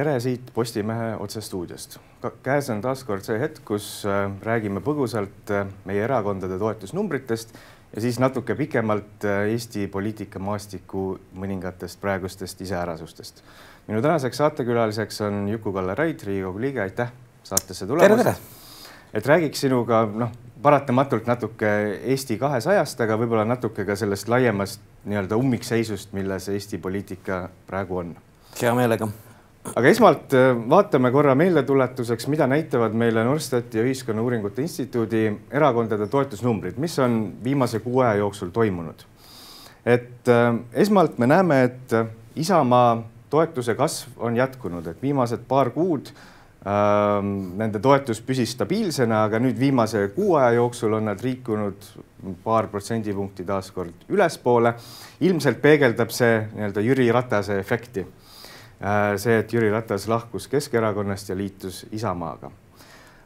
tere siit Postimehe otsestuudiost. käes on taas kord see hetk, kus äh, räägime põgusalt äh, meie erakondade toetusnumbritest ja siis natuke pikemalt äh, Eesti poliitikamaastiku mõningatest praegustest iseärasustest. minu tänaseks saatekülaliseks on Juku-Kalle Raid, Riigikogu liige, aitäh saatesse tulemast. et räägiks sinuga noh, paratamatult natuke Eesti kahesajast, aga võib-olla natuke ka sellest laiemast nii-öelda ummikseisust, milles Eesti poliitika praegu on. hea meelega aga esmalt äh, vaatame korra meeldetuletuseks, mida näitavad meile Norstati ja Ühiskonnauuringute Instituudi erakondade toetusnumbrid, mis on viimase kuu aja jooksul toimunud. et äh, esmalt me näeme, et Isamaa toetuse kasv on jätkunud, et viimased paar kuud äh, nende toetus püsis stabiilsena, aga nüüd viimase kuu aja jooksul on nad liikunud paar protsendipunkti taaskord ülespoole. ilmselt peegeldab see nii-öelda Jüri Ratase efekti Äh, see, et Jüri Ratas lahkus Keskerakonnast ja liitus Isamaaga.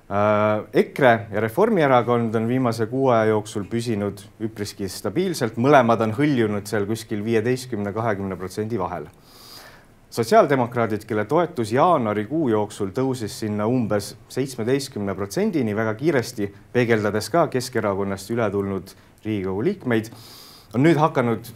Äh, EKRE ja Reformierakond on viimase kuu aja jooksul püsinud üpriski stabiilselt, mõlemad on hõljunud seal kuskil viieteistkümne, kahekümne protsendi vahel. sotsiaaldemokraadid, kelle toetus jaanuarikuu jooksul tõusis sinna umbes seitsmeteistkümne protsendini väga kiiresti, peegeldades ka Keskerakonnast üle tulnud Riigikogu liikmeid, on nüüd hakanud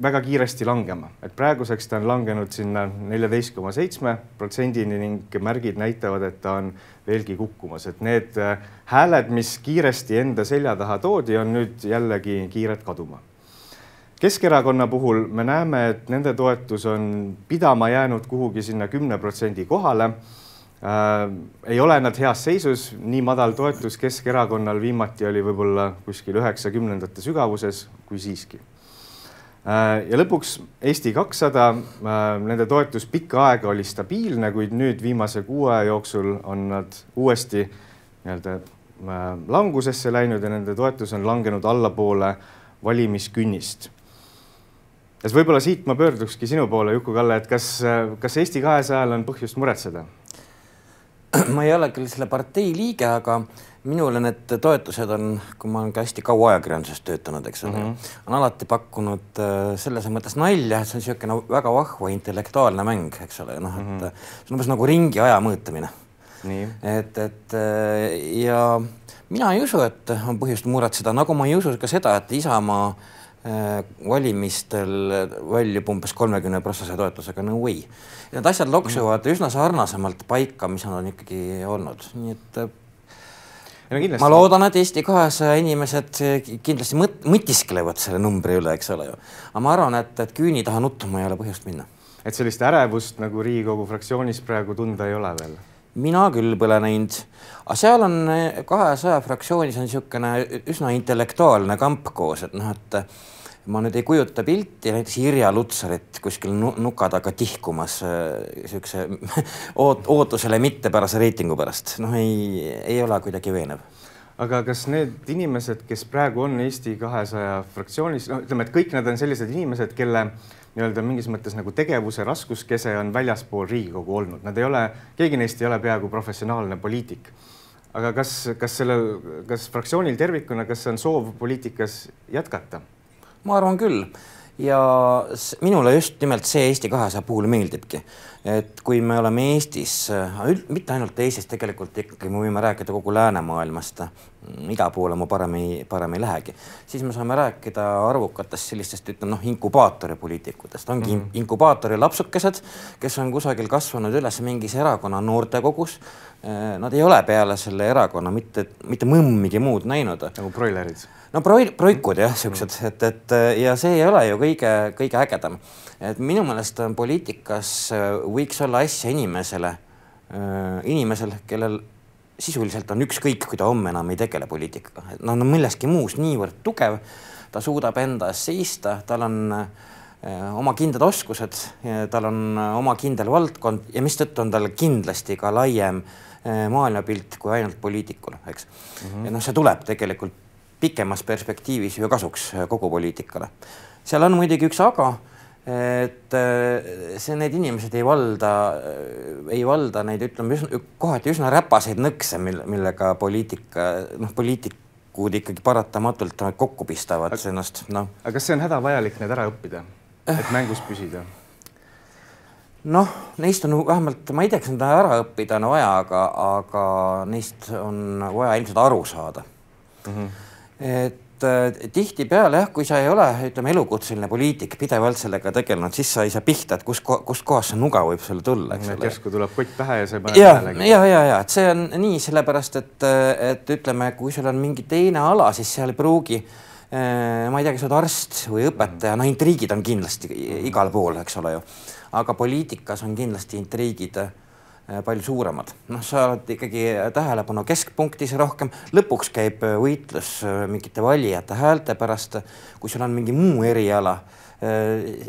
väga kiiresti langema, et praeguseks ta on langenud sinna neljateist koma seitsme protsendini ning märgid näitavad, et ta on veelgi kukkumas, et need äh, hääled, mis kiiresti enda selja taha toodi, on nüüd jällegi kiired kaduma. Keskerakonna puhul me näeme, et nende toetus on pidama jäänud kuhugi sinna kümne protsendi kohale äh,. ei ole nad heas seisus, nii madal toetus Keskerakonnal viimati oli võib-olla kuskil üheksakümnendate sügavuses, kui siiski ja lõpuks Eesti kakssada, äh, nende toetus pikka aega oli stabiilne, kuid nüüd viimase kuu aja jooksul on nad uuesti nii-öelda äh, langusesse läinud ja nende toetus on langenud allapoole valimiskünnist. siis võib-olla siit ma pöördukski sinu poole, Juku-Kalle, et kas, kas Eesti kahesajal on põhjust muretseda? ma ei ole küll selle partei liige, aga minule need toetused on, kui ma olen ka hästi kaua ajakirjanduses töötanud, eks ole mm, -hmm. on alati pakkunud äh, selles mõttes nalja, et see on niisugune väga vahva intellektuaalne mäng, eks ole, noh, et mm -hmm. see on umbes nagu ringi aja mõõtmine. et, et äh, ja mina ei usu, et on põhjust muretseda, nagu ma ei usu ka seda, et Isamaa äh, valimistel väljub umbes kolmekümne protsessi toetusega, no way. Need asjad loksuvad mm -hmm. üsna sarnasemalt paika, mis nad on ikkagi olnud, nii et no, ma loodan, et Eesti kahesaja inimesed kindlasti mõt-, mõtisklevad selle numbri üle, eks ole ju. aga ma arvan, et, et küüni taha nutma ei ole põhjust minna. et sellist ärevust nagu Riigikogu fraktsioonis praegu tunda ei ole veel? mina küll pole näinud, aga seal on kahesaja fraktsioonis on niisugune üsna intellektuaalne kamp koos, et noh, et ma nüüd ei kujuta pilti näiteks Irja Lutsarit kuskil nuka taga tihkumas niisuguse oot-, ootusele mittepärase reitingu pärast, noh, ei, ei ole kuidagi veenev aga kas need inimesed, kes praegu on Eesti kahesaja fraktsioonis, no ütleme, et kõik nad on sellised inimesed, kelle nii-öelda mingis mõttes nagu tegevuse raskuskese on väljaspool Riigikogu olnud, nad ei ole, keegi neist ei ole peaaegu professionaalne poliitik. aga kas, kas sellel, kas fraktsioonil tervikuna, kas on soov poliitikas jätkata? Ma arvan küll. Ja minule just nimelt see Eesti kahesaja puhul meeldibki, et kui me oleme Eestis, mitte ainult Eestis, tegelikult ikkagi me võime rääkida kogu läänemaailmast, ida poole ma parem ei, parem ei lähegi, siis me saame rääkida arvukatest sellistest, ütleme noh, inkubaatori poliitikutest, ongi mm -hmm. inkubaatori lapsukesed, kes on kusagil kasvanud üles mingis erakonna noortekogus. Nad ei ole peale selle erakonna mitte, mitte mõmmigi muud näinud. nagu broilerid no proi-, proikud jah, siuksed, et, et ja see ei ole ju kõige, kõige ägedam. et minu meelest on poliitikas äh, võiks olla asja inimesele, äh, inimesel, kellel sisuliselt on ükskõik, kui ta homme enam ei tegele poliitikaga, et noh, no milleski muus niivõrd tugev, ta suudab enda eest seista, tal on äh, oma kindlad oskused, tal on oma kindel valdkond ja mistõttu on tal kindlasti ka laiem maailmapilt kui ainult poliitikul, eks mm. -hmm. ja noh, see tuleb tegelikult pikemas perspektiivis ju kasuks äh, kogu poliitikale. seal on muidugi üks aga, et äh, see, need inimesed ei valda, äh, ei valda neid, ütleme üsna, kohati üsna räpaseid nõkse, mille, millega poliitika, noh, poliitikud ikkagi paratamatult kokku pistavad aga, ennast, noh. aga kas see on hädavajalik need ära õppida, et mängus püsida? noh, neist on vähemalt, ma ei tea, kas nad ära õppida on vaja, aga, aga neist on vaja ilmselt aru saada mm. -hmm. et äh, tihtipeale jah, kui sa ei ole, ütleme, elukutseline poliitik, pidevalt sellega tegelenud, siis sa ei saa pihta, et kus, kust kohast see nuga võib sulle tulla, eks ole. järsku tuleb kott pähe ja sa ei pane tähelegi. ja, ja, ja et see on nii, sellepärast et, et ütleme, kui sul on mingi teine ala, siis seal ei pruugi äh, ma ei tea, kas sa oled arst või õpetaja, no intriigid on kindlasti igal pool, eks ole ju aga poliitikas on kindlasti intriigid äh, palju suuremad. noh, sa oled ikkagi tähelepanu keskpunktis rohkem, lõpuks käib äh, võitlus äh, mingite valijate häälte pärast. kui sul on mingi muu eriala,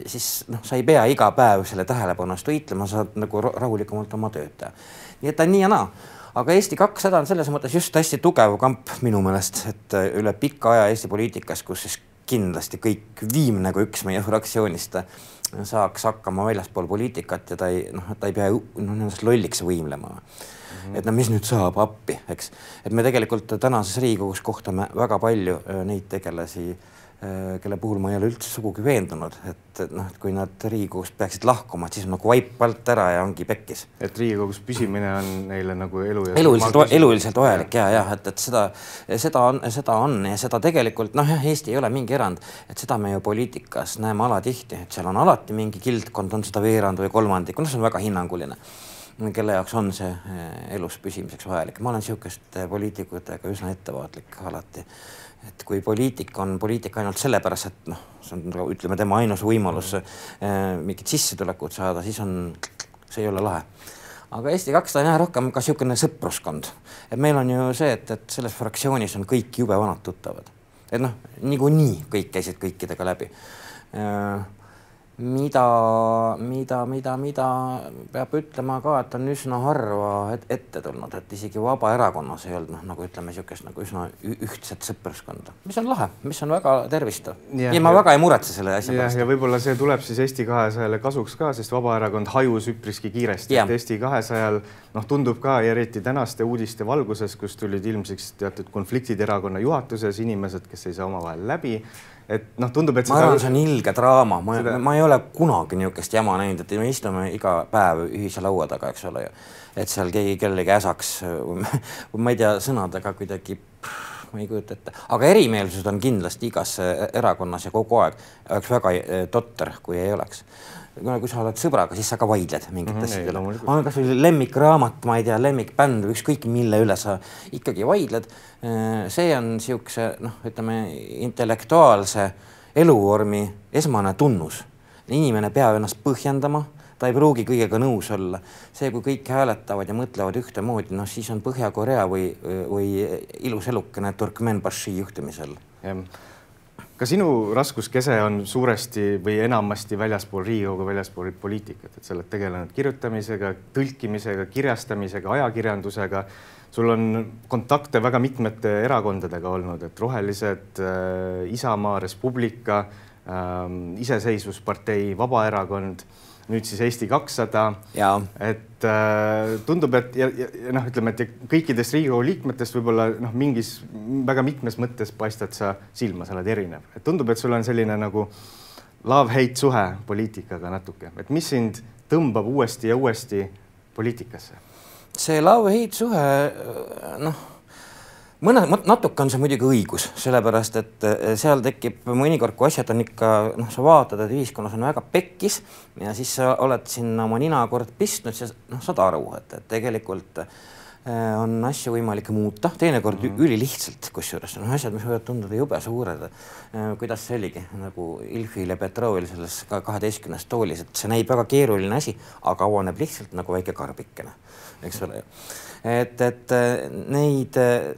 siis noh, sa ei pea iga päev selle tähelepanu eest võitlema, saad nagu rahulikumalt oma tööd teha. nii et ta on nii ja naa aga Eesti kakssada on selles mõttes just hästi tugev kamp minu meelest, et üle pika aja Eesti poliitikas, kus siis kindlasti kõik viimne kui üks meie fraktsioonist saaks hakkama väljaspool poliitikat ja ta ei noh, ta ei pea noh, ennast lolliks võimlema mm. -hmm. et no mis nüüd saab appi, eks, et me tegelikult tänases Riigikogus kohtame väga palju äh, neid tegelasi kelle puhul ma ei ole üldse sugugi veendunud, et noh, et kui nad Riigikogust peaksid lahkuma, et siis on nagu vaip alt ära ja ongi pekkis. et Riigikogus püsimine on neile nagu elu ja eluliselt, eluliselt vajalik ja, ja et, et seda, seda on, seda on ja seda tegelikult noh, jah, Eesti ei ole mingi erand, et seda me ju poliitikas näeme alatihti, et seal on alati mingi kildkond, on seda veerand või kolmandik, noh, see on väga hinnanguline kelle jaoks on see eh, elus püsimiseks vajalik. ma olen niisuguste poliitikutega üsna ettevaatlik alati et kui poliitik on poliitik ainult sellepärast, et noh, see on ütleme, tema ainus võimalus äh, mingit sissetulekut saada, siis on, see ei ole lahe. aga Eesti kakssada on jah rohkem ka niisugune sõpruskond, et meil on ju see, et, et selles fraktsioonis on kõik jube vanad tuttavad, et noh, niikuinii kõik käisid kõikidega läbi. Äh, mida, mida, mida, mida peab ütlema ka, et on üsna harva et, ette tulnud, et isegi Vabaerakonnas ei olnud noh, nagu ütleme, niisugust nagu üsna ühtset sõpruskonda, mis on lahe, mis on väga tervistav. ja ma ja, väga ei muretse selle asja pärast. ja võib-olla see tuleb siis Eesti kahesajale kasuks ka, sest Vabaerakond hajus üpriski kiiresti, et Eesti kahesajal noh, tundub ka eriti tänaste uudiste valguses, kus tulid ilmsiks teatud konfliktid erakonna juhatuses, inimesed, kes ei saa omavahel läbi et noh, tundub, et ma arvan, see on ilge draama, ma seda..., ma ei ole kunagi niisugust jama näinud, et me istume iga päev ühise laua taga, eks ole ju. et seal keegi kellelegi äsaks ma ei tea, sõnadega kuidagi ma ei kujuta ette, aga erimeelsused on kindlasti igas erakonnas ja kogu aeg oleks väga eh, totter, kui ei oleks kui sa oled sõbraga, siis sa ka vaidled mingite mm -hmm, asjadele. on kasvõi lemmikraamat, ma ei tea, lemmikbänd või ükskõik mille üle sa ikkagi vaidled. Äh, see on niisuguse noh, ütleme intellektuaalse eluvormi esmane tunnus. inimene peab ennast põhjendama, ta ei pruugi kõigega nõus olla. see, kui kõik hääletavad ja mõtlevad ühtemoodi, noh siis on Põhja-Korea või, või ilus elukene Turkmenbaši juhtimisel. jah ka sinu raskuskese on suuresti või enamasti väljaspool Riigikogu, väljaspool poliitikat, et sa oled tegelenud kirjutamisega, tõlkimisega, kirjastamisega, ajakirjandusega. sul on kontakte väga mitmete erakondadega olnud, et Rohelised äh,, Isamaa, Res Publica äh,, Iseseisvuspartei, Vabaerakond nüüd siis Eesti kakssada. et äh, tundub, et ja, ja, ja noh, ütleme, et kõikidest Riigikogu liikmetest võib-olla noh, mingis väga mitmes mõttes paistad sa silma, sa oled erinev, et tundub, et sul on selline nagu love-hate suhe poliitikaga natuke, et mis sind tõmbab uuesti ja uuesti poliitikasse? see love-hate suhe, noh mõne, natuke on see muidugi õigus, sellepärast et eh, seal tekib mõnikord, kui asjad on ikka noh, sa vaatad, et ühiskonnas on väga pekkis ja siis sa oled sinna oma nina kord pistnud, siis noh, saad aru, et, et tegelikult eh, on asju võimalik muuta, teinekord mm -hmm. ülilihtsalt, kusjuures noh, asjad, mis võivad tunduda jube suured. Eh, kuidas see oligi nagu Ilfil ja Petrovil selles kaheteistkümnes toolis, et see näib väga keeruline asi, aga avaneb lihtsalt nagu väike karbikene, eks ole et, et äh, neid äh,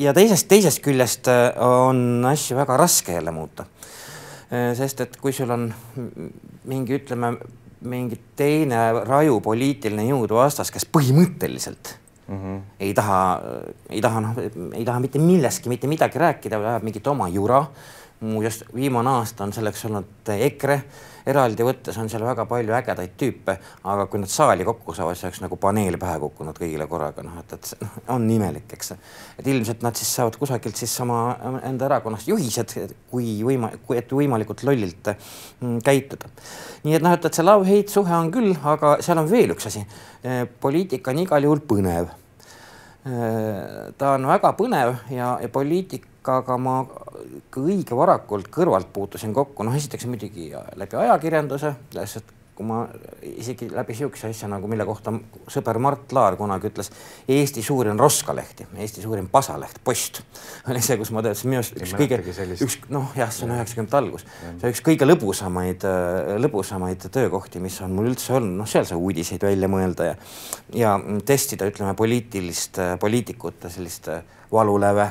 ja teisest, teisest küljest äh, on asju väga raske jälle muuta. sest et kui sul on mingi, ütleme, mingi teine raju poliitiline jõud vastas, kes põhimõtteliselt mm -hmm. ei taha, ei taha noh, ei taha mitte millestki mitte midagi rääkida, ajab mingit oma jura muuseas, viimane aasta on selleks olnud EKRE eraldi võttes on seal väga palju ägedaid tüüpe, aga kui nad saali kokku saavad, siis oleks nagu paneel pähe kukkunud kõigile korraga, noh, et, et noh, on imelik, eks. et ilmselt nad siis saavad kusagilt siis oma enda erakonnast juhised, kui võima-, kui, et võimalikult lollilt mm, käituda. nii et noh, et, et see love-hate suhe on küll, aga seal on veel üks asi. poliitika on igal juhul põnev ta on väga põnev ja, ja poliitikaga ma õige varakult kõrvalt puutusin kokku, noh, esiteks muidugi läbi ajakirjanduse, sest kui ma isegi läbi niisuguse asja nagu, mille kohta sõber Mart Laar kunagi ütles, Eesti suurim roskalehti, Eesti suurim pasaleht, Post. Oli see, kus ma töötasin, minu arust üks kõige, üks noh, jah, see on üheksakümnendate algus, see üks kõige lõbusamaid, lõbusamaid töökohti, mis on mul üldse olnud, noh, seal sai uudiseid välja mõelda ja ja testida, ütleme, poliitilist, poliitikute sellist valuläve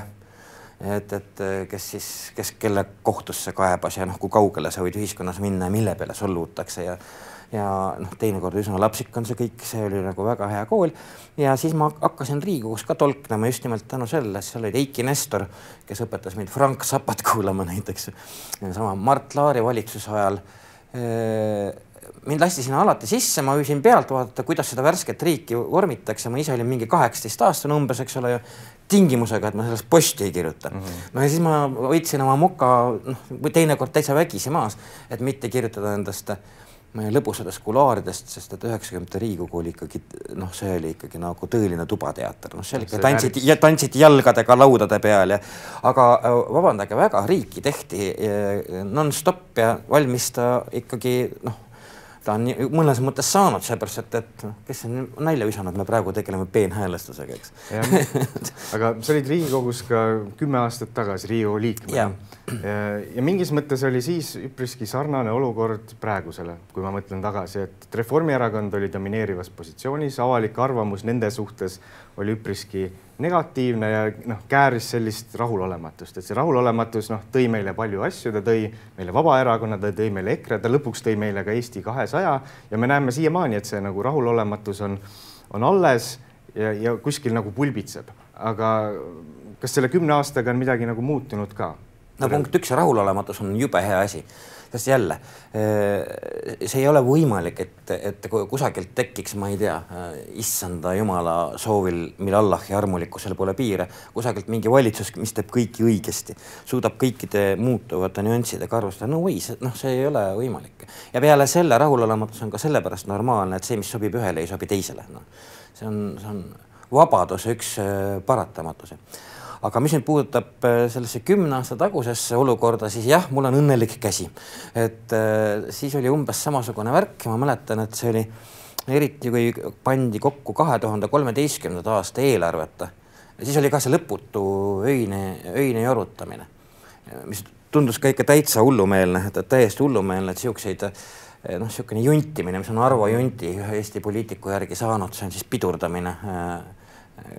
et, et kes siis, kes kelle kohtusse kaebas ja noh, kui kaugele sa võid ühiskonnas minna ja mille peale solvutakse ja ja noh, teinekord üsna lapsik on see kõik, see oli nagu väga hea kool. Ja siis ma hakkasin Riigikogus ka tolknema just nimelt tänu sellele, seal oli Eiki Nestor, kes õpetas mind Frank Zappat kuulama näiteks, sama Mart Laari valitsuse ajal mind lasti sinna alati sisse, ma võisin pealt vaadata, kuidas seda värsket riiki vormitakse, ma ise olin mingi kaheksateistaastane umbes, eks ole ju, tingimusega, et ma sellest posti ei kirjuta mm. -hmm. no ja siis ma võtsin oma moka, noh, teinekord täitsa vägisi maas, et mitte kirjutada endast lõbusatest kuluaaridest, sest et üheksakümnendate Riigikogu oli ikkagi noh, see oli ikkagi nagu tõeline tubateater, noh, seal ikka tantsiti ja tantsiti jalgadega laudade peal ja aga äh, vabandage väga, riiki tehti äh, nonstop ja valmis ta ikkagi noh ta on mõnes mõttes saanud, seepärast et, et kes on nalja visanud, me praegu tegeleme peenhäälestusega, eks. aga sa olid Riigikogus ka kümme aastat tagasi Riigikogu liikmena. Ja, ja mingis mõttes oli siis üpriski sarnane olukord praegusele, kui ma mõtlen tagasi, et Reformierakond oli domineerivas positsioonis, avalik arvamus nende suhtes oli üpriski negatiivne ja noh, kääris sellist rahulolematust, et see rahulolematus noh, tõi meile palju asju, ta tõi meile Vabaerakonna, ta tõi meile EKRE, ta lõpuks tõi meile ka Eesti kahesaja ja me näeme siiamaani, et see nagu rahulolematus on, on alles ja, ja kuskil nagu pulbitseb, aga kas selle kümne aastaga on midagi nagu muutunud ka? No punkt üks, rahulolematus on jube hea asi sest jälle see ei ole võimalik, et, et kusagilt tekiks, ma ei tea, issanda jumala soovil, mil Allahi armulikkusel pole piire, kusagilt mingi valitsus, mis teeb kõiki õigesti, suudab kõikide muutuvate nüanssidega arvestada, no või, noh, see ei ole võimalik. ja peale selle rahulolematus on ka sellepärast normaalne, et see, mis sobib ühele, ei sobi teisele, noh. see on, see on vabaduse üks paratamatusi aga mis nüüd puudutab äh, sellesse kümne aasta tagusesse olukorda, siis jah, mul on õnnelik käsi. et äh, siis oli umbes samasugune värk ja ma mäletan, et see oli eriti, kui pandi kokku kahe tuhande kolmeteistkümnenda aasta eelarvet, siis oli ka see lõputu öine, öine jorutamine, mis tundus ka ikka täitsa hullumeelne, täiesti hullumeelne, et siukseid noh, niisugune juntimine, mis on Arvo Junti ühe Eesti poliitiku järgi saanud, see on siis pidurdamine äh,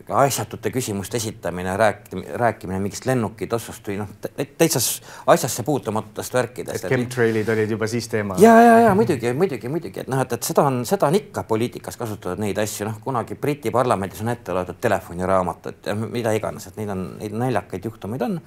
ka asjatute küsimuste esitamine, rääkimine, rääkimine mingist lennukitossust või noh, täitsa asjasse puutumatutest värkidest. et chemtrailid olid juba siis teema? ja, ja, ja muidugi, muidugi, muidugi, et noh, et, et seda on, seda on ikka poliitikas kasutatud neid asju, noh, kunagi Briti parlamendis on ette loetud telefoniraamatut ja mida iganes, et neid on, neid naljakaid juhtumeid on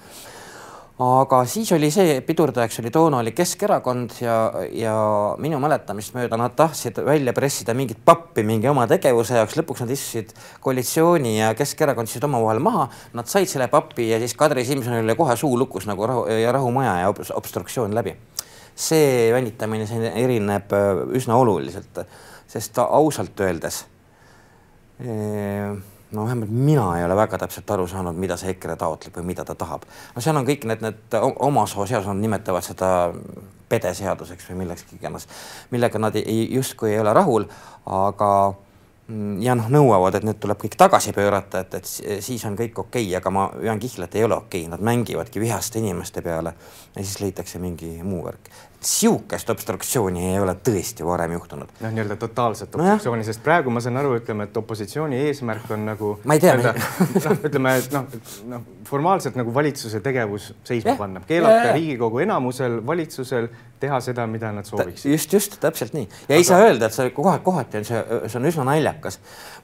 aga siis oli see, pidurdajaks oli toona oli Keskerakond ja, ja minu mäletamist mööda nad tahtsid välja pressida mingit pappi mingi oma tegevuse jaoks, lõpuks nad istusid koalitsiooni ja Keskerakond istusid omavahel maha, nad said selle papi ja siis Kadri Simsonil oli kohe suu lukus nagu rahu ja rahumaja ja obstruktsioon läbi. see venitamine siin erineb äh, üsna oluliselt, sest ausalt öeldes ee, no vähemalt mina ei ole väga täpselt aru saanud, mida see EKRE taotleb või mida ta tahab. no seal on kõik need, need oma soo seadused nimetavad seda pedeseaduseks või millekski iganes, millega nad ei, justkui ei ole rahul, aga ja noh, nõuavad, et need tuleb kõik tagasi pöörata, et, et siis on kõik okei okay,, aga ma vean kihla, et ei ole okei okay., nad mängivadki vihaste inimeste peale ja siis leitakse mingi muu värk sihukest obstruktsiooni ei ole tõesti varem juhtunud. noh, nii-öelda totaalset obstruktsiooni no,, sest praegu ma saan aru, ütleme, et opositsiooni eesmärk on nagu. ma ei tea. noh, ütleme, et noh, noh formaalselt nagu valitsuse tegevus seisma panna, keelata Riigikogu enamusel valitsusel teha seda, mida nad sooviks. just, just täpselt nii ja Aga... ei saa öelda, et see kohati on see, see on üsna naljakas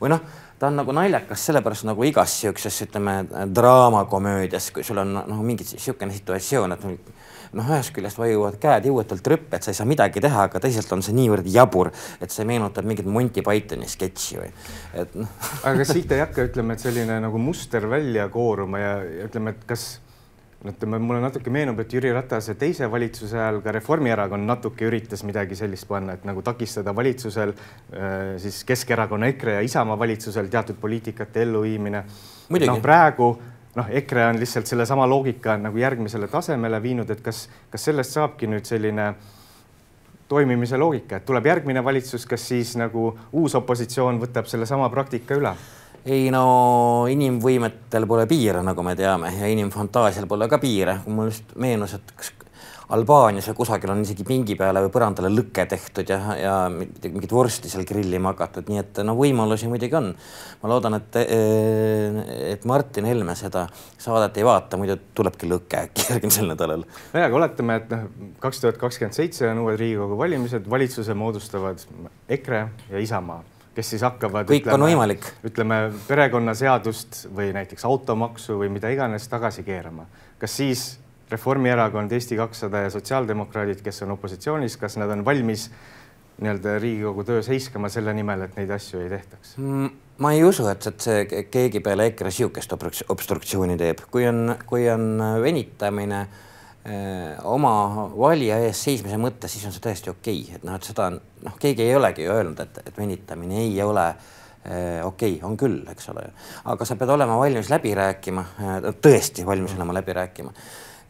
või noh ta on nagu naljakas sellepärast nagu igas siukses, ütleme draamakomöödias, kui sul on noh, mingi niisugune situatsioon, et noh, ühest küljest vajuvad käed jõuetult rüppe, et sa ei saa midagi teha, aga teisalt on see niivõrd jabur, et see meenutab mingit Monty Pythoni sketši või, et noh. aga siit ei hakka, ütleme, et selline nagu muster välja kooruma ja ütleme, et kas ütleme, mulle natuke meenub, et Jüri Ratase teise valitsuse ajal ka Reformierakond natuke üritas midagi sellist panna, et nagu takistada valitsusel siis Keskerakonna, EKRE ja Isamaa valitsusel teatud poliitikate elluviimine. noh, praegu noh, EKRE on lihtsalt sellesama loogika nagu järgmisele tasemele viinud, et kas, kas sellest saabki nüüd selline toimimise loogika, et tuleb järgmine valitsus, kas siis nagu uus opositsioon võtab sellesama praktika üle? Ei no inimvõimetel pole piire, nagu me teame ja inimfantaasial pole ka piire, kui mul just meenus, et kas Albaanias või kusagil on isegi pingi peale või põrandale lõke tehtud ja, ja mingit vorsti seal grillima hakatud, nii et no võimalusi muidugi on. ma loodan, et, et Martin Helme seda saadet ei vaata, muidu tulebki lõke äkki järgmisel nädalal. nojah, aga oletame, et noh, kaks tuhat kakskümmend seitse on uued Riigikogu valimised, valitsuse moodustavad EKRE ja Isamaa kes siis hakkavad. kõik ütleme, on võimalik. ütleme perekonnaseadust või näiteks automaksu või mida iganes tagasi keerama. kas siis Reformierakond, Eesti kakssada ja sotsiaaldemokraadid, kes on opositsioonis, kas nad on valmis nii-öelda Riigikogu töös heiskama selle nimel, et neid asju ei tehtaks? Mm, ma ei usu, et, et see keegi peale EKRE sihukest obstruktsiooni teeb, kui on, kui on venitamine oma valija ees seismise mõttes, siis on see täiesti okei okay., et noh, et seda noh, keegi ei olegi öelnud, et, et venitamine ei ole äh, okei okay,, on küll, eks ole, aga sa pead olema valmis läbi rääkima, äh, tõesti valmis olema läbi rääkima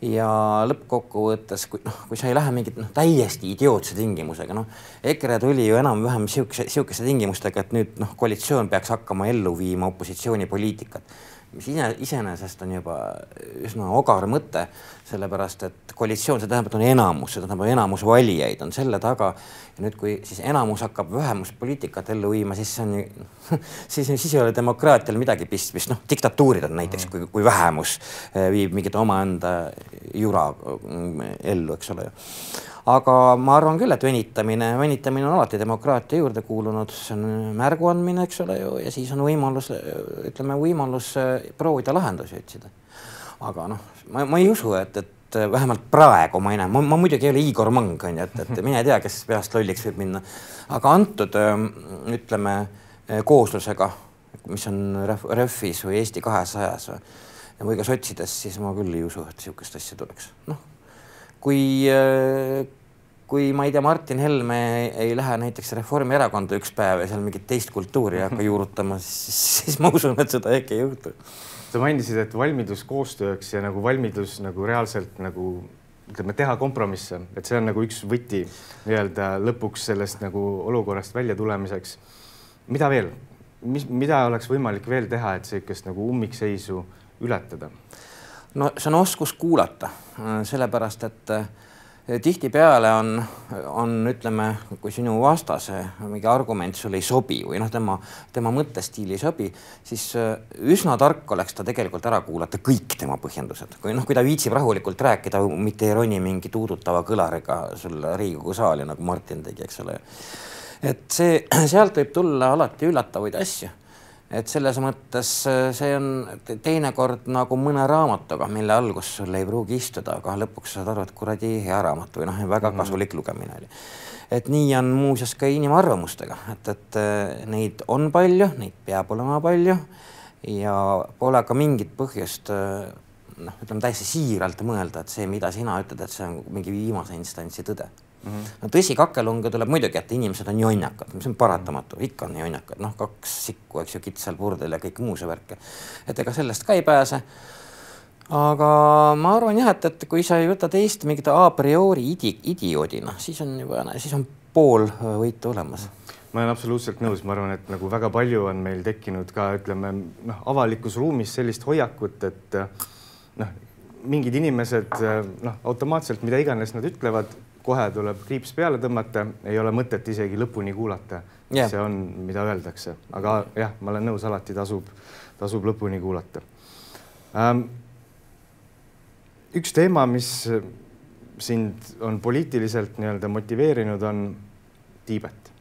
ja lõppkokkuvõttes, kui noh, kui sa ei lähe mingit noh, täiesti idiootse tingimusega, noh, EKRE tuli ju enam-vähem sihukese, sihukeste tingimustega, et nüüd noh, koalitsioon peaks hakkama ellu viima opositsioonipoliitikat mis ise, iseenesest on juba üsna ogar mõte, sellepärast et koalitsioon, see tähendab, et on enamus, see tähendab enamus valijaid on selle taga. ja nüüd, kui siis enamus hakkab vähemuspoliitikat ellu viima, siis on ju, siis, siis ei ole demokraatial midagi pistmist, noh, diktatuurid on näiteks, kui, kui vähemus eh, viib mingit omaenda jura mm, ellu, eks ole aga ma arvan küll, et venitamine, venitamine on alati demokraatia juurde kuulunud, see on märgu andmine, eks ole ju, ja siis on võimalus, ütleme, võimalus äh, proovida lahendusi otsida. aga noh, ma, ma ei usu, et, et vähemalt praegu ma ei näe, ma muidugi ei ole Igor Mang, on ju, et, et mine tea, kes peast lolliks võib minna. aga antud ähm, ütleme äh, kooslusega, mis on ref, Refis või Eesti kahesajas või ka sotsides, siis ma küll ei usu, et niisugust asja tuleks. noh, kui äh, kui ma ei tea, Martin Helme ei lähe näiteks Reformierakonda üks päev ja seal mingit teist kultuuri ei hakka juurutama, siis, siis ma usun, et seda äkki ei juhtu. sa mainisid, et valmidus koostööks ja nagu valmidus nagu reaalselt nagu ütleme, teha kompromisse, et see on nagu üks võti nii-öelda lõpuks sellest nagu olukorrast välja tulemiseks. mida veel, mis, mida oleks võimalik veel teha, et niisugust nagu ummikseisu ületada? No see on oskus kuulata, sellepärast et äh, tihtipeale on, on, ütleme, kui sinu vastase mingi argument sulle ei sobi või noh, tema, tema mõttestiil ei sobi, siis äh, üsna tark oleks ta tegelikult ära kuulata kõik tema põhjendused, kui noh, kui ta viitsib rahulikult rääkida, mitte ei roni mingi tuudutava kõlariga sulle Riigikogu saali, nagu Martin tegi, eks ole. et see, sealt võib tulla alati üllatavaid asju et selles mõttes äh, see on teinekord nagu mõne raamatuga, mille algus sul ei pruugi istuda, aga lõpuks saad aru, et kuradi hea raamat või noh, väga mhm. kasulik lugemine oli. et nii on muuseas ka inimarvamustega, et, et äh, neid on palju, neid peab olema palju ja pole ka mingit põhjust äh, noh, ütleme täiesti siiralt mõelda, et see, mida sina ütled, et see on mingi viimase instantsi tõde Mm -hmm. no tõsi, kakelunge tuleb muidugi, et inimesed on jonnakad, mis on paratamatu, ikka on jonnakad, noh, kaks sikku, eks ju, kitsal purdel ja kõik muu see värk. et ega sellest ka ei pääse. aga ma arvan jah, et, et kui sa ei võta teist mingit a priori idi, idioodina, siis on juba, siis on pool võitu olemas ma olen absoluutselt nõus, ma arvan, et nagu väga palju on meil tekkinud ka ütleme noh, avalikus ruumis sellist hoiakut, et noh, mingid inimesed noh, automaatselt mida iganes nad ütlevad, kohe tuleb kriips peale tõmmata, ei ole mõtet isegi lõpuni kuulata yeah., see on, mida öeldakse, aga jah, ma olen nõus, alati tasub, tasub lõpuni kuulata ähm,. üks teema, mis sind on poliitiliselt nii-öelda motiveerinud, on Tiibet.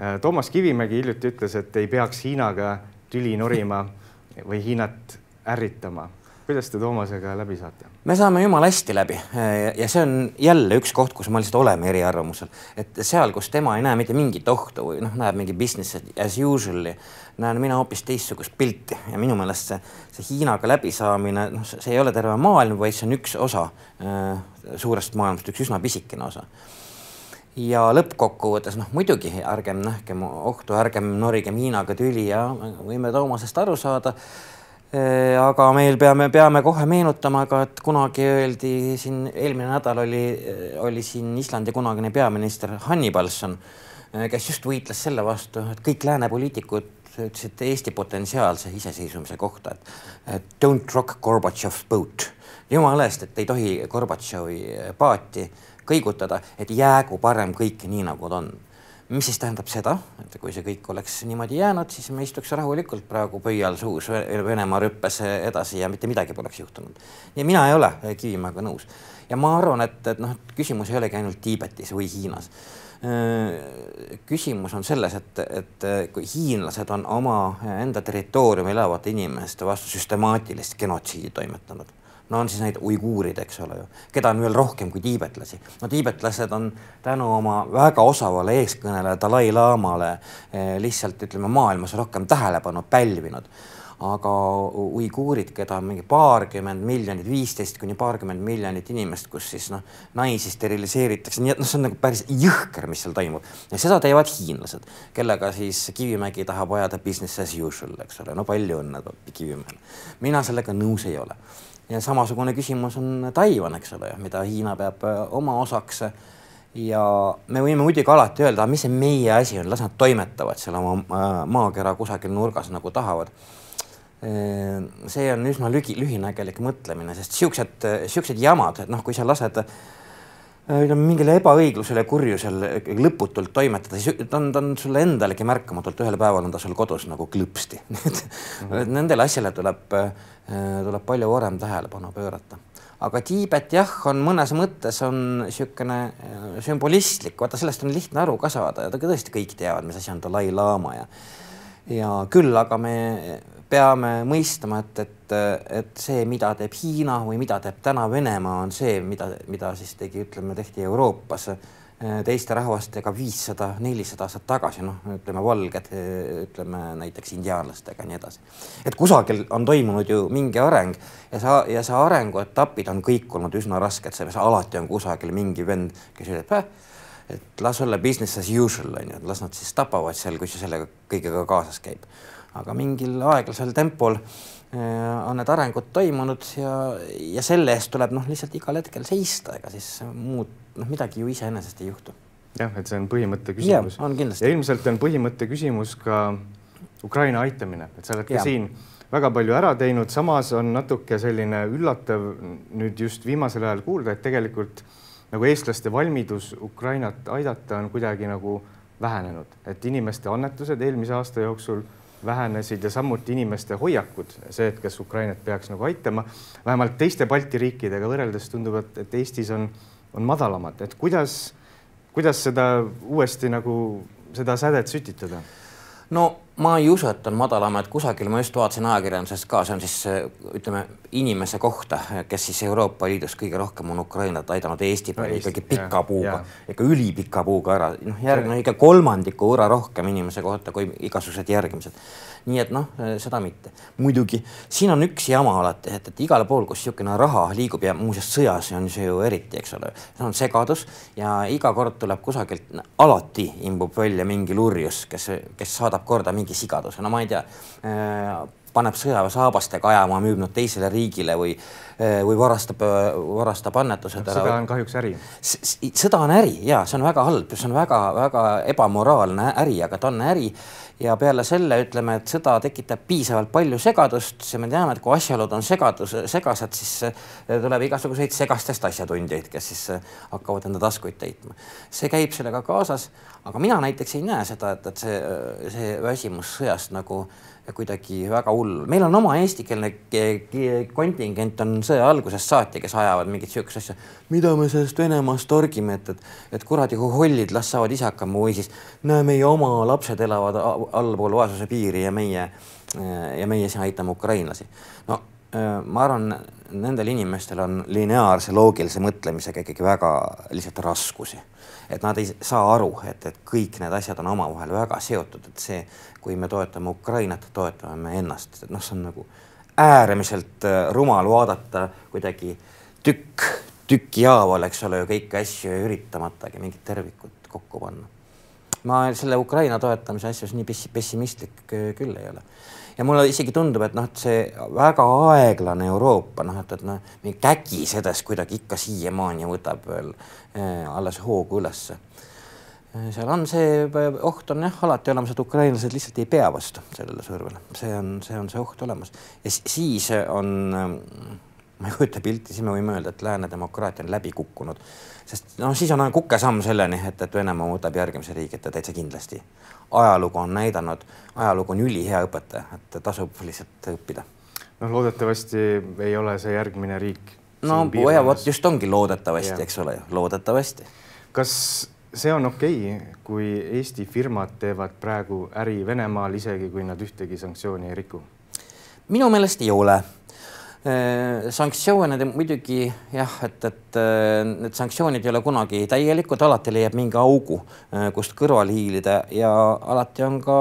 Äh, Toomas Kivimägi hiljuti ütles, et ei peaks Hiinaga tüli norima või Hiinat ärritama kuidas te Toomasega läbi saate? me saame jumala hästi läbi. Ja see on jälle üks koht, kus me lihtsalt oleme eriarvamusel, et seal, kus tema ei näe mitte mingit ohtu või noh, näeb mingi business as usual'i, näen mina hoopis teistsugust pilti. Ja minu meelest see, see Hiinaga läbisaamine, noh, see ei ole terve maailm, vaid see on üks osa äh, suurest maailmast, üks üsna pisikene osa. Ja lõppkokkuvõttes noh, muidugi ärgem nähkem ohtu, ärgem norigem Hiinaga tüli ja võime Toomasest aru saada aga meil peame, peame kohe meenutama ka, et kunagi öeldi siin, eelmine nädal oli, oli siin Islandi kunagine peaminister Hannibalsson, kes just võitles selle vastu, et kõik lääne poliitikud ütlesid Eesti potentsiaalse iseseisvumise kohta, et, et don't rock Gorbatšov's boat. jumala eest, et ei tohi Gorbatšovi paati kõigutada, et jäägu parem kõik nii, nagu ta on mis siis tähendab seda, et kui see kõik oleks niimoodi jäänud, siis me istuks rahulikult praegu pöial suus Venemaa rüppes edasi ja mitte midagi poleks juhtunud. ja mina ei ole Kivimäega nõus. ja ma arvan, et, et noh, küsimus ei olegi ainult Tiibetis või Hiinas. küsimus on selles, et, et kui hiinlased on oma enda territooriumil elavate inimeste vastu süstemaatilist genotsiidi toimetanud no on siis neid uiguurid, eks ole ju, keda on veel rohkem kui tiibetlasi. no tiibetlased on tänu oma väga osavale eeskõnele Dalai-laamale eh, lihtsalt ütleme maailmas rohkem tähelepanu pälvinud aga uiguurid, keda on mingi paarkümmend miljonit, viisteist kuni paarkümmend miljonit inimest, kus siis noh, naisi steriliseeritakse, nii et noh, see on nagu päris jõhker, mis seal toimub ja seda teevad hiinlased, kellega siis Kivimägi tahab ajada business as usual, eks ole, no palju õnne Kivimäele. mina sellega nõus ei ole ja samasugune küsimus on Taiwan, eks ole, mida Hiina peab äh, oma osaks. ja me võime muidugi alati öelda, mis see meie asi on, las nad toimetavad seal oma äh, maakera kusagil nurgas nagu tahavad. Äh, see on üsna lügi, lühinägelik mõtlemine, sest siuksed, siuksed jamad, et noh, kui sa lased ütleme mingile ebaõiglusele, kurjusel lõputult toimetada, siis ta on, ta on sulle endalegi märkamatult, ühel päeval on ta sul kodus nagu klõpsti mm. -hmm. Nendele asjale tuleb äh, Äh, tuleb palju varem tähelepanu pöörata. aga Tiibet jah, on mõnes mõttes on niisugune äh, sümbolistlik, vaata sellest on lihtne aru ka saada ja tõesti kõik teavad, mis asi on Dalai-laama ja ja küll aga me peame mõistma, et, et, et see, mida teeb Hiina või mida teeb täna Venemaa, on see, mida, mida siis tegi, ütleme, tehti Euroopas Äh, teiste rahvastega viissada, nelisada aastat tagasi, noh, ütleme valged, ütleme näiteks indiaanlastega nii edasi. et kusagil on toimunud ju mingi areng ja sa ja see arenguetapid on kõik olnud üsna rasked, seepärast alati on kusagil mingi vend, kes ütleb äh,, et las olla business as usual on ju, et las nad siis tapavad seal, kui see sellega kõigega kaasas käib. Aga mingil aeglasel tempol äh, on need arengud toimunud ja, ja selle eest tuleb noh, lihtsalt igal hetkel seista, ega siis muud noh, midagi ju iseenesest ei juhtu. jah, et see on põhimõtte küsimus. ja ilmselt on põhimõtte küsimus ka Ukraina aitamine, et sa oled ka ja. siin väga palju ära teinud, samas on natuke selline üllatav nüüd just viimasel ajal kuulda, et tegelikult nagu eestlaste valmidus Ukrainat aidata on kuidagi nagu vähenenud, et inimeste annetused eelmise aasta jooksul vähenesid ja samuti inimeste hoiakud, see, et kas Ukrainat peaks nagu aitama, vähemalt teiste Balti riikidega võrreldes tundub, et, et Eestis on on madalamad, et kuidas, kuidas seda uuesti nagu seda sädet sütitada? no ma ei usu, et on madalamad, kusagil ma just vaatasin ajakirjandusest ka, see on siis ütleme inimese kohta, kes siis Euroopa Liidus kõige rohkem on Ukrainat aidanud, Eesti peal ikkagi pika puuga, ikka ülipika puuga ära, noh, järgmine ikka kolmandiku võrra rohkem inimese kohta kui igasugused järgimised nii et noh, seda mitte. muidugi siin on üks jama alati, et, et igal pool, kus niisugune raha liigub ja muuseas sõjas on see ju eriti, eks ole, see on segadus ja iga kord tuleb kusagilt, alati imbub välja mingi lurjus, kes, kes saadab korda mingi sigaduse, no ma ei tea äh, paneb sõjaväesaabastega ajama, müüb nad teisele riigile või, äh, või varastab, varastab annetused ära. sõda on kahjuks äri. sõda on äri ja see on väga halb, see on väga-väga ebamoraalne äri, aga ta on äri ja peale selle ütleme, et sõda tekitab piisavalt palju segadust, me teame, et kui asjaolud on segadus, segased, siis eh, tuleb igasuguseid segastest asjatundjaid, kes siis eh, hakkavad enda taskuid täitma. see käib sellega kaasas, aga mina näiteks ei näe seda, et, et see, see väsimus sõjast nagu äh, kuidagi väga hull. meil on oma eestikeelne kontingent on sõja algusest saati, kes ajavad mingit sihukest asja, mida me sellest Venemaast torgime, et, et, et kuradi hollid, las saavad ise hakkama või siis näe, meie oma lapsed elavad allpool vaesuse piiri ja meie ja meie siin aitame ukrainlasi. no ma arvan, nendel inimestel on lineaarse loogilise mõtlemisega ikkagi väga lihtsalt raskusi. et nad ei saa aru, et, et kõik need asjad on omavahel väga seotud, et see, kui me toetame Ukrainat, toetame me ennast, et noh, see on nagu äärmiselt äh, rumal vaadata kuidagi tükk tüki haaval, eks ole ju, kõiki asju üritamatagi mingit tervikut kokku panna. ma selle Ukraina toetamise asjus nii pessimistlik küll ei ole ja mulle isegi tundub, et noh, et see väga aeglane Euroopa noh, et, et noh, mingi kägisedes kuidagi ikka siiamaani võtab veel äh, alles hoogu ülesse. Äh, seal on see oht on jah alati olemas, et ukrainlased lihtsalt ei pea vastu sellele survele, see on, see on see oht olemas. Ja siis on, ma ei kujuta pilti, siis me võime öelda, et lääne demokraatia on läbi kukkunud, sest noh, siis on kukesamm selleni, et, et Venemaa võtab järgmise riigi ette täitsa kindlasti ajalugu on näidanud, ajalugu on ülihea õpetaja, et tasub lihtsalt õppida. noh, loodetavasti ei ole see järgmine riik. no ja vot just ongi loodetavasti, eks ole ju, loodetavasti. kas see on okei okay,, kui Eesti firmad teevad praegu äri Venemaal, isegi kui nad ühtegi sanktsiooni ei riku? minu meelest ei ole Äh, sanktsioonid muidugi jah, et, et äh, need sanktsioonid ei ole kunagi täielikud, alati leiab mingi augu, äh, kust kõrvale hiilida ja alati on ka,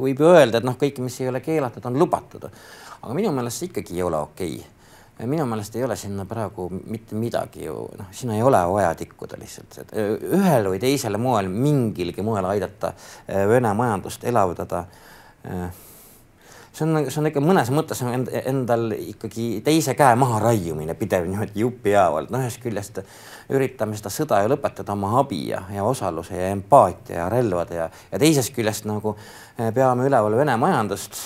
võib ju öelda, et noh, kõik, mis ei ole keelatud, on lubatud. aga minu meelest see ikkagi ei ole okei okay. minu meelest ei ole sinna praegu mitte midagi ju, noh, sinna ei ole vaja tikkuda lihtsalt, et ühel või teisel moel, mingilgi moel aidata Vene majandust elavdada see on, see on ikka mõnes mõttes on endal ikkagi teise käe maha raiumine pidev niimoodi jupihaaval, no ühest küljest üritame seda sõda ju lõpetada oma abi ja, ja osaluse ja empaatia ja relvade ja, ja teisest küljest nagu eh, peame üleval Vene majandust.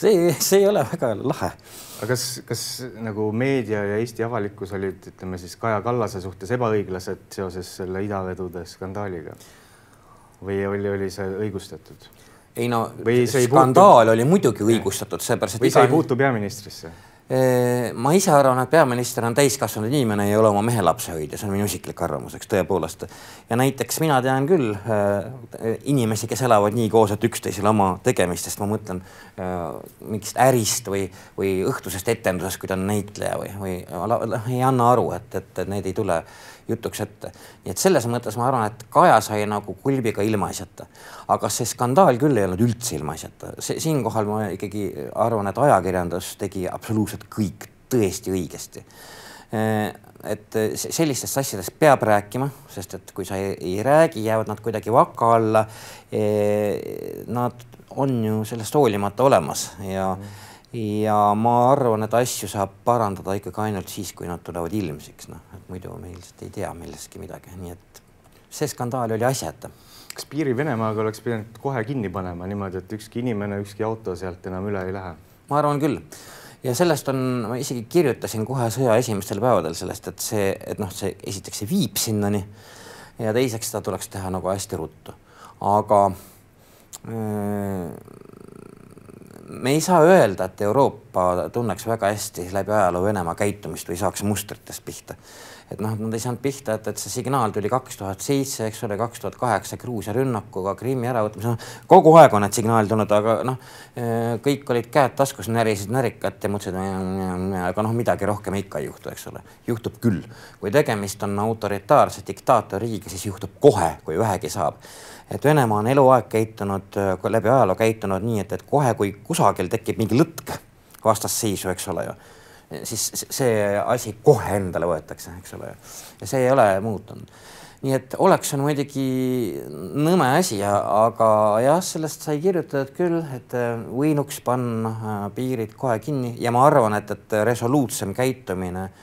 see, see ei ole väga lahe aga kas, kas nagu meedia ja Eesti avalikkus olid, ütleme siis Kaja Kallase suhtes ebaõiglased seoses selle idavedude skandaaliga või oli, oli see õigustatud? Ei no või skandaal puutu... oli muidugi õigustatud, seepärast et või see ei puutu peaministrisse? ma ise arvan, et peaminister on täiskasvanud inimene, ei ole oma mehe lapsehoidja, see on minu isiklik arvamus, eks tõepoolest. ja näiteks mina tean küll äh, inimesi, kes elavad nii koos, et üksteisele oma tegemistest, ma mõtlen äh, mingist ärist või, või õhtusest etendusest, kui ta on näitleja või, või ei anna aru, et, et need ei tule äh, jutuks ette. nii et selles mõttes ma arvan, et Kaja sai nagu kulbiga ilmaasjata. aga see skandaal küll ei olnud üldse ilmaasjata, see siinkohal ma ikkagi arvan, et ajakirjandus tegi absoluutselt kõik tõesti õigesti et sellistest asjadest peab rääkima, sest et kui sa ei, ei räägi, jäävad nad kuidagi vaka alla. Nad on ju sellest hoolimata olemas ja mm ja ma arvan, et asju saab parandada ikkagi ainult siis, kui nad tulevad ilmsiks, noh, et muidu me ilmselt ei tea millestki midagi, nii et see skandaal oli asjata. kas piiri Venemaaga oleks pidanud kohe kinni panema niimoodi, et ükski inimene, ükski auto sealt enam üle ei lähe? ma arvan küll ja sellest on, ma isegi kirjutasin kohe sõja esimestel päevadel sellest, et see, et noh, see esiteks see viib sinnani ja teiseks seda tuleks teha nagu hästi ruttu, aga äh, me ei saa öelda, et Euroopa tunneks väga hästi läbi ajaloo Venemaa käitumist või saaks mustritest pihta. Et noh, nad ei saanud pihta, et, et see signaal tuli kaks tuhat seitse, eks ole, kaks tuhat kaheksa Gruusia rünnakuga, Krimmi äravõtmisega, kogu aeg on need signaalid tulnud, aga noh, kõik olid käed taskus, närisid närikat ja mõtlesid, aga noh, midagi rohkem ikka ei juhtu, eks ole. juhtub küll, kui tegemist on autoritaarse diktaatorriigiga, siis juhtub kohe, kui vähegi saab. Et Venemaa on eluaeg käitunud, läbi ajaloo käitunud nii, et, et kohe, kui kusagil tekib mingi lõtk vastasseisu, eks ole ju, siis see asi kohe endale võetakse, eks ole ja see ei ole muutunud. nii et oleks on muidugi nõme asi, aga jah, sellest sai kirjutatud küll, et võinuks panna piirid kohe kinni ja ma arvan, et, et resoluutsem käitumine äh,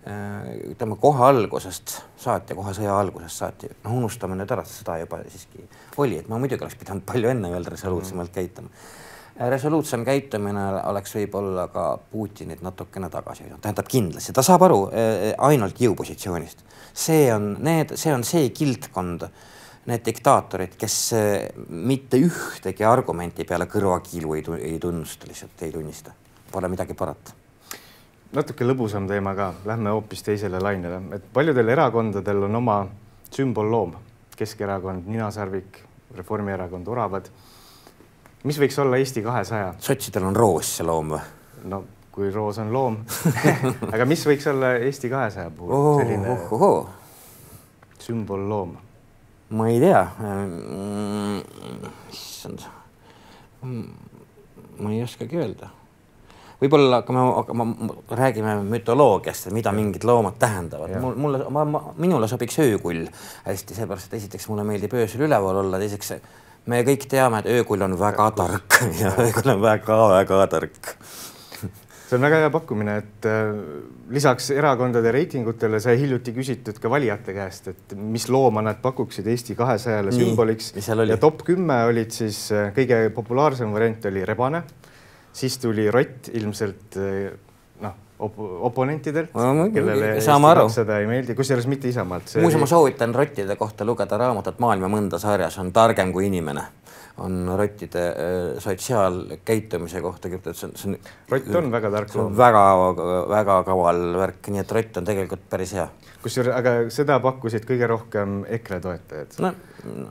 Äh, ütleme kohe algusest saati, kohe sõja algusest saati, noh, unustame nüüd ära, sõda juba siiski oli, et ma muidugi oleks pidanud palju enne veel resoluutsemalt käituma. Äh, resoluutsem käitumine oleks võib-olla ka Putinit natukene tagasi hoidnud, tähendab kindlasti, ta saab aru äh, ainult jõupositsioonist. see on need, see on see kildkond, need diktaatorid, kes mitte ühtegi argumenti peale kõrvakiilu ei, ei tunnusta, lihtsalt ei tunnista, pole midagi parata. Natuke lõbusam teema ka, lähme hoopis teisele lainele, et paljudel erakondadel on oma sümbolloom, Keskerakond ninasarvik, Reformierakond oravad. Mis võiks olla Eesti kahesaja? sotsidel on roos see loom või? no kui roos on loom aga mis võiks olla Eesti kahesaja puhul oh, selline oh, oh, oh. sümbolloom? ma ei tea mm,. issand mm,. ma ei oskagi öelda võib-olla hakkame, hakkame, räägime mütoloogiast, mida mingid loomad tähendavad. mul, mulle, ma, ma, minule sobiks öökull hästi, seepärast et esiteks mulle meeldib öösel üleval olla, teiseks me kõik teame, et öökull on väga tark. Ja öökull on väga-väga tark. See on väga hea pakkumine, et äh, lisaks erakondade reitingutele sai hiljuti küsitud ka valijate käest, et mis looma nad pakuksid Eesti kahesajale sümboliks. ja top kümme olid siis äh, kõige populaarsem variant oli rebane, siis tuli rott ilmselt äh, noh op, oponentidelt kellele seda ei meeldi, kusjuures mitte Isamaalt. muuseas ma soovitan rottide kohta lugeda raamatut Maailma mõnda sarjas on targem kui inimene, on rottide äh, sotsiaalkäitumise kohta kirjutatud, see on, see on. rott on väga tark loom. väga-väga kaval värk, nii et rott on tegelikult päris hea. kusjuures, aga seda pakkusid kõige rohkem EKRE toetajad. no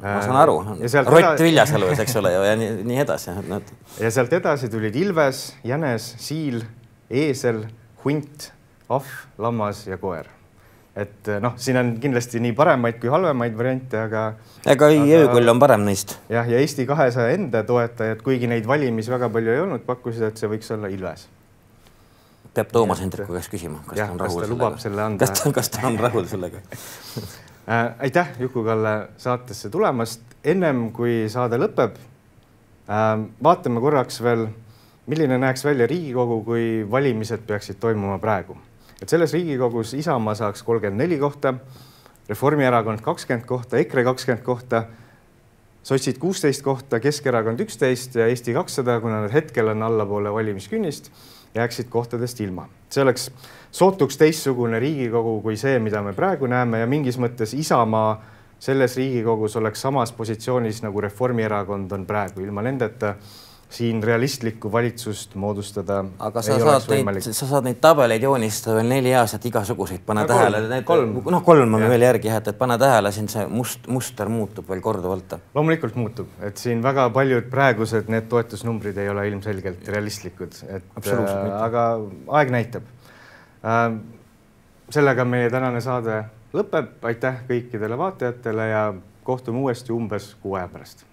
ma saan aru, rott eda... Viljasalus, eks ole ju, ja nii, nii edasi. ja sealt edasi tulid ilves, jänes, siil, eesel hunt, ahv, lammas ja koer. et eh, noh, siin on kindlasti nii paremaid kui halvemaid variante, aga. ega jõukõll on parem neist. jah, ja Eesti kahesaja enda toetajad, kuigi neid valimisi väga palju ei olnud, pakkusid, et see võiks olla Ilves peab Toomas Hendriku käest küsima, kas jah, ta on rahul sellega. selle anda. kas ta, kas ta on rahul sellega äh, aitäh, Juku-Kalle saatesse tulemast. ennem kui saade lõpeb äh,, vaatame korraks veel milline näeks välja Riigikogu, kui valimised peaksid toimuma praegu? et selles Riigikogus Isamaa saaks kolmkümmend neli kohta, Reformierakond kakskümmend kohta, EKRE kakskümmend kohta, sotsid kuusteist kohta, Keskerakond üksteist ja Eesti kakssada, kuna nad hetkel on allapoole valimiskünnist, jääksid kohtadest ilma. see oleks sootuks teistsugune Riigikogu kui see, mida me praegu näeme ja mingis mõttes Isamaa selles Riigikogus oleks samas positsioonis nagu Reformierakond on praegu, ilma nendeta siin realistlikku valitsust moodustada. aga sa saad neid, sa saad neid tabeleid joonistada veel neli aastat igasuguseid, pane no, tähele, kolm, noh, kolm on veel järgi jah, et pane tähele, siin see must, muster muutub veel korduvalt. loomulikult muutub, et siin väga paljud praegused need toetusnumbrid ei ole ilmselgelt realistlikud, et äh, aga aeg näitab äh,. sellega meie tänane saade lõpeb, aitäh kõikidele vaatajatele ja kohtume uuesti umbes kuu aja pärast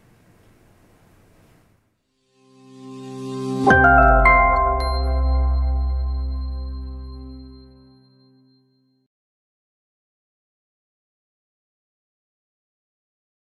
嗯。